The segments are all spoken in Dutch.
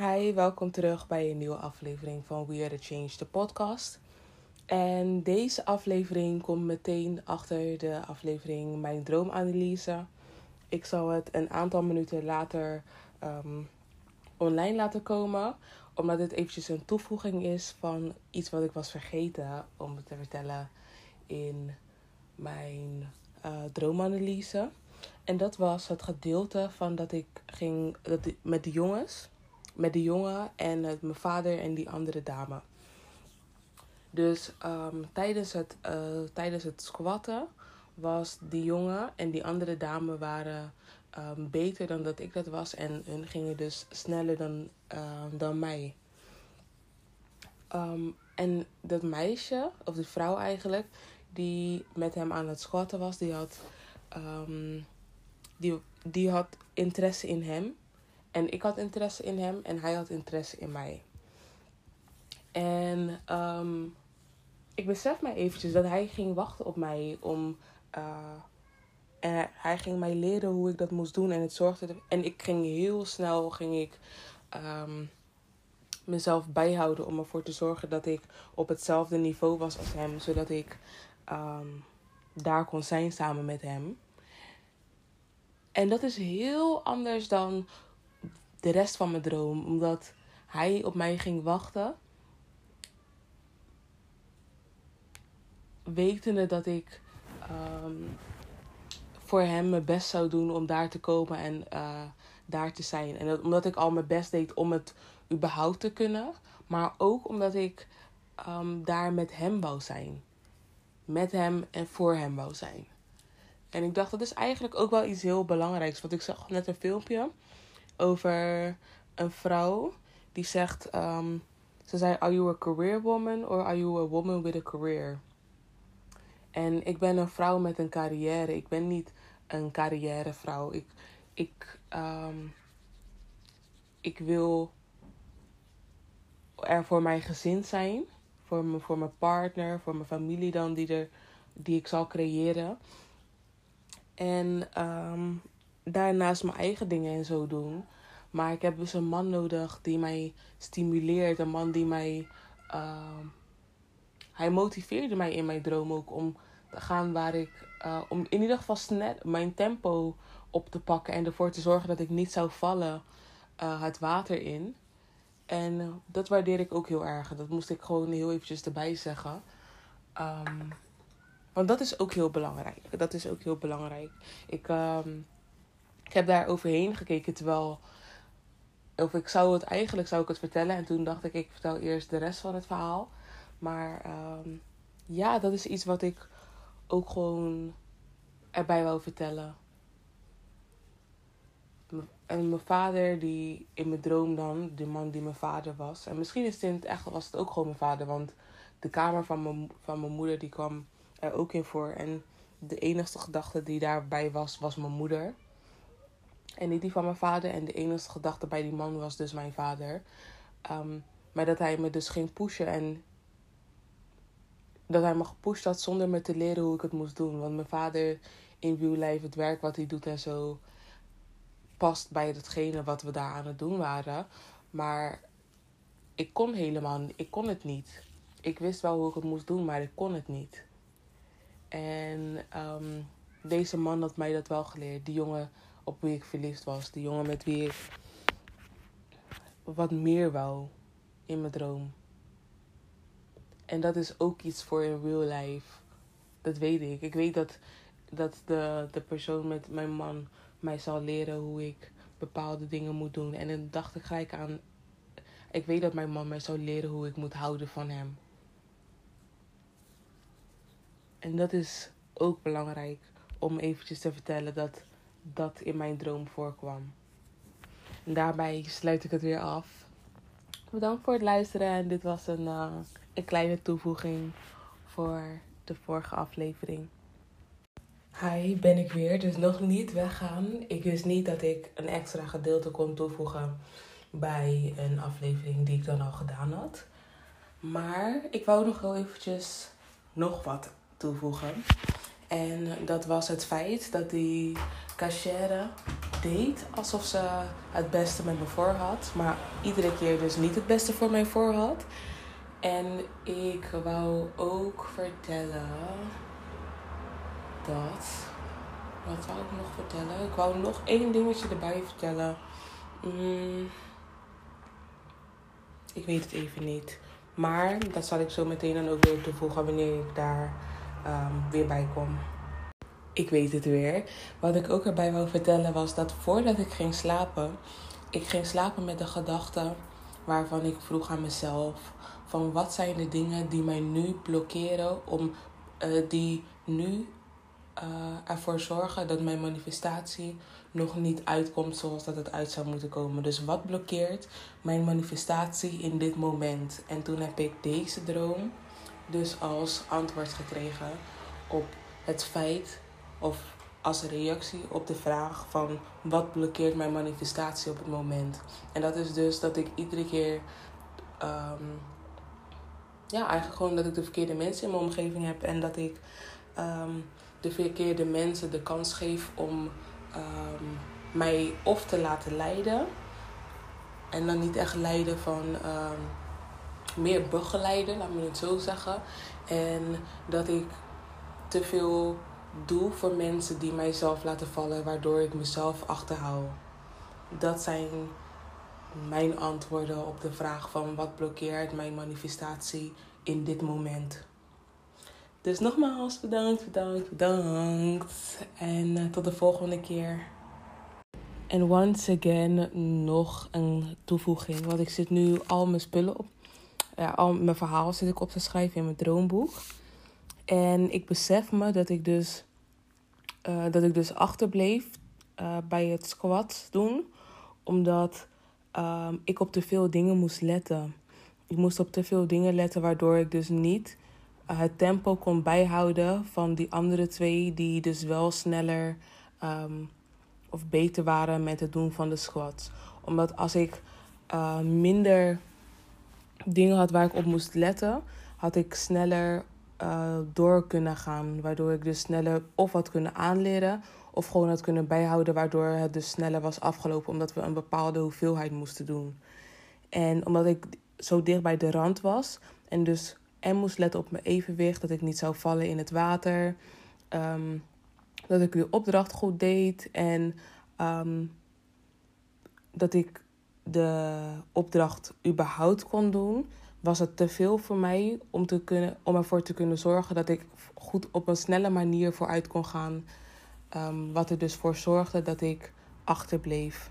Hi, welkom terug bij een nieuwe aflevering van We Are The Change, de podcast. En deze aflevering komt meteen achter de aflevering Mijn Droomanalyse. Ik zal het een aantal minuten later um, online laten komen, omdat dit eventjes een toevoeging is van iets wat ik was vergeten om te vertellen in mijn uh, droomanalyse. En dat was het gedeelte van dat ik ging met de jongens met de jongen en mijn vader en die andere dame. Dus um, tijdens, het, uh, tijdens het squatten was die jongen en die andere dame waren um, beter dan dat ik dat was. En hun gingen dus sneller dan, uh, dan mij. En dat meisje, of die vrouw eigenlijk, die met hem aan het squatten was, die had, die, die had interesse in hem. En ik had interesse in hem en hij had interesse in mij. En um, ik besef mij eventjes dat hij ging wachten op mij om. Uh, en hij ging mij leren hoe ik dat moest doen. En het zorgde. En ik ging heel snel ging ik, um, mezelf bijhouden om ervoor te zorgen dat ik op hetzelfde niveau was als hem. Zodat ik um, daar kon zijn samen met hem. En dat is heel anders dan de rest van mijn droom. Omdat hij op mij ging wachten. Wetende dat ik um, voor hem mijn best zou doen om daar te komen en uh, daar te zijn. En dat, omdat ik al mijn best deed om het überhaupt te kunnen. Maar ook omdat ik um, daar met hem wou zijn. Met hem en voor hem wou zijn. En ik dacht, dat is eigenlijk ook wel iets heel belangrijks. Want ik zag net een filmpje over een vrouw die zegt: um, Ze zei: Are you a career woman or are you a woman with a career? En ik ben een vrouw met een carrière. Ik ben niet een carrièrevrouw. Ik, ik, um, ik wil er voor mijn gezin zijn. Voor, me, voor mijn partner, voor mijn familie dan, die, er, die ik zal creëren. En um, daarnaast mijn eigen dingen en zo doen. Maar ik heb dus een man nodig die mij stimuleert. Een man die mij. Uh, hij motiveerde mij in mijn droom ook om te gaan waar ik. Uh, om in ieder geval snel mijn tempo op te pakken en ervoor te zorgen dat ik niet zou vallen uh, het water in. En dat waardeer ik ook heel erg. Dat moest ik gewoon heel eventjes erbij zeggen. Um, want dat is ook heel belangrijk. Dat is ook heel belangrijk. Ik. Um, ik heb daar overheen gekeken terwijl. Of ik zou het eigenlijk zou ik het vertellen. En toen dacht ik, ik vertel eerst de rest van het verhaal. Maar um, ja, dat is iets wat ik ook gewoon erbij wou vertellen. En mijn vader, die in mijn droom dan, de man die mijn vader was. En misschien is het in het echt was het ook gewoon mijn vader. Want de kamer van mijn, van mijn moeder, die kwam er ook in voor. En de enige gedachte die daarbij was, was mijn moeder. En niet die van mijn vader. En de enige gedachte bij die man was dus mijn vader. Um, maar dat hij me dus ging pushen. En dat hij me gepusht had zonder me te leren hoe ik het moest doen. Want mijn vader in real life, het werk wat hij doet en zo, past bij hetgene wat we daar aan het doen waren. Maar ik kon helemaal, ik kon het niet. Ik wist wel hoe ik het moest doen, maar ik kon het niet. En um, deze man had mij dat wel geleerd. Die jongen op wie ik verliefd was. De jongen met wie ik wat meer wou in mijn droom. En dat is ook iets voor in real life. Dat weet ik. Ik weet dat, dat de, de persoon met mijn man mij zal leren hoe ik bepaalde dingen moet doen. En dan dacht ik gelijk aan. Ik weet dat mijn man mij zou leren hoe ik moet houden van hem. En dat is ook belangrijk om eventjes te vertellen dat dat in mijn droom voorkwam. En daarbij sluit ik het weer af. Bedankt voor het luisteren en dit was een, uh, een kleine toevoeging voor de vorige aflevering. Hi, ben ik weer. Dus nog niet weggaan. Ik wist niet dat ik een extra gedeelte kon toevoegen bij een aflevering die ik dan al gedaan had. Maar ik wou nog wel eventjes nog wat toevoegen. En dat was het feit dat die cachère deed alsof ze het beste met me voor had. Maar iedere keer dus niet het beste voor mij voor had. En ik wou ook vertellen dat. Wat wou ik nog vertellen? Ik wou nog één dingetje erbij vertellen. Mm, ik weet het even niet. Maar dat zal ik zo meteen dan ook weer toevoegen wanneer ik daar um, weer bij kom. Ik weet het weer. Wat ik ook erbij wou vertellen was dat voordat ik ging slapen, ik ging slapen met de gedachte waarvan ik vroeg aan mezelf: van wat zijn de dingen die mij nu blokkeren om uh, die nu uh, ervoor zorgen dat mijn manifestatie nog niet uitkomt zoals dat het uit zou moeten komen. Dus wat blokkeert mijn manifestatie in dit moment? En toen heb ik deze droom dus als antwoord gekregen op het feit of als reactie op de vraag van wat blokkeert mijn manifestatie op het moment. En dat is dus dat ik iedere keer, um, ja, eigenlijk gewoon dat ik de verkeerde mensen in mijn omgeving heb en dat ik um, de verkeerde mensen de kans geef om um, mij of te laten leiden. En dan niet echt leiden van meer begeleiden, laat me het zo zeggen. En dat ik te veel doe voor mensen die mijzelf laten vallen, waardoor ik mezelf achterhoud. Dat zijn mijn antwoorden op de vraag van wat blokkeert mijn manifestatie in dit moment. Dus nogmaals bedankt, bedankt, bedankt. En uh, tot de volgende keer. En once again nog een toevoeging. Want ik zit nu al mijn spullen op. Ja, al mijn verhaal zit ik op te schrijven in mijn droomboek. En ik besef me dat ik dus, uh, dat ik dus achterbleef uh, bij het squat doen. Omdat uh, ik op te veel dingen moest letten. Ik moest op te veel dingen letten waardoor ik dus niet eh, het tempo kon bijhouden van die andere twee die dus wel sneller um, of beter waren met het doen van de squats. Omdat als ik minder dingen had waar ik op moest letten, had ik sneller uh, door kunnen gaan. Waardoor ik dus sneller of had kunnen aanleren of gewoon had kunnen bijhouden, waardoor het dus sneller was afgelopen omdat we een bepaalde hoeveelheid moesten doen. En omdat ik zo dicht bij de rand was en dus en moest letten op mijn evenwicht, dat ik niet zou vallen in het water, um, dat ik de opdracht goed deed en um, dat ik de opdracht überhaupt kon doen was het te veel voor mij om, te kunnen, om ervoor te kunnen zorgen dat ik goed op een snelle manier vooruit kon gaan. Um, wat er dus voor zorgde dat ik achterbleef.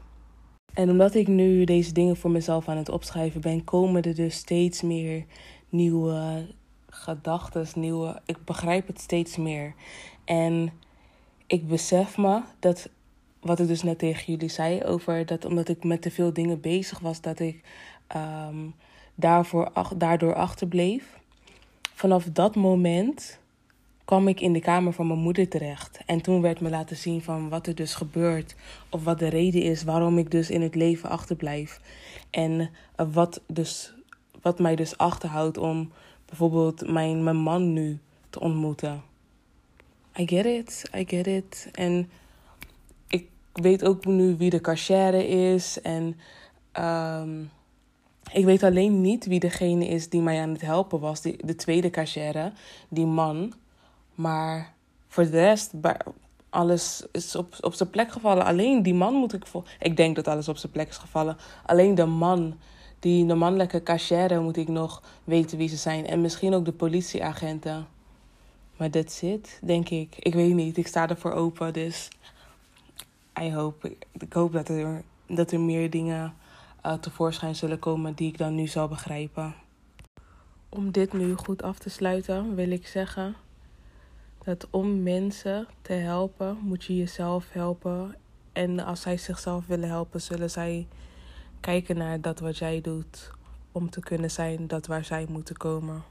En omdat ik nu deze dingen voor mezelf aan het opschrijven ben, komen er dus steeds meer nieuwe gedachten, nieuwe. Ik begrijp het steeds meer. En ik besef me dat wat ik dus net tegen jullie zei over dat omdat ik met te veel dingen bezig was, dat ik um, daarvoor, daardoor achterbleef. Vanaf dat moment kwam ik in de kamer van mijn moeder terecht. En toen werd me laten zien van wat er dus gebeurt. Of wat de reden is waarom ik dus in het leven achterblijf. En wat, dus, wat mij dus achterhoudt om bijvoorbeeld mijn, mijn man nu te ontmoeten. I get it, I get it. En ik weet ook nu wie de cashier is. En um, ik weet alleen niet wie degene is die mij aan het helpen was. Die, de tweede cashier, die man. Maar voor de rest, alles is op, op zijn plek gevallen. Alleen die man moet ik voor. Ik denk dat alles op zijn plek is gevallen. Alleen de man, die, de mannelijke cashier, moet ik nog weten wie ze zijn. En misschien ook de politieagenten. Maar that's it, denk ik. Ik weet niet. Ik sta ervoor open. Dus I hope. Ik hoop dat er, dat er meer dingen uh, tevoorschijn zullen komen die ik dan nu zal begrijpen. Om dit nu goed af te sluiten, wil ik zeggen dat om mensen te helpen, moet je jezelf helpen. En als zij zichzelf willen helpen, zullen zij kijken naar dat wat jij doet om te kunnen zijn dat waar zij moeten komen.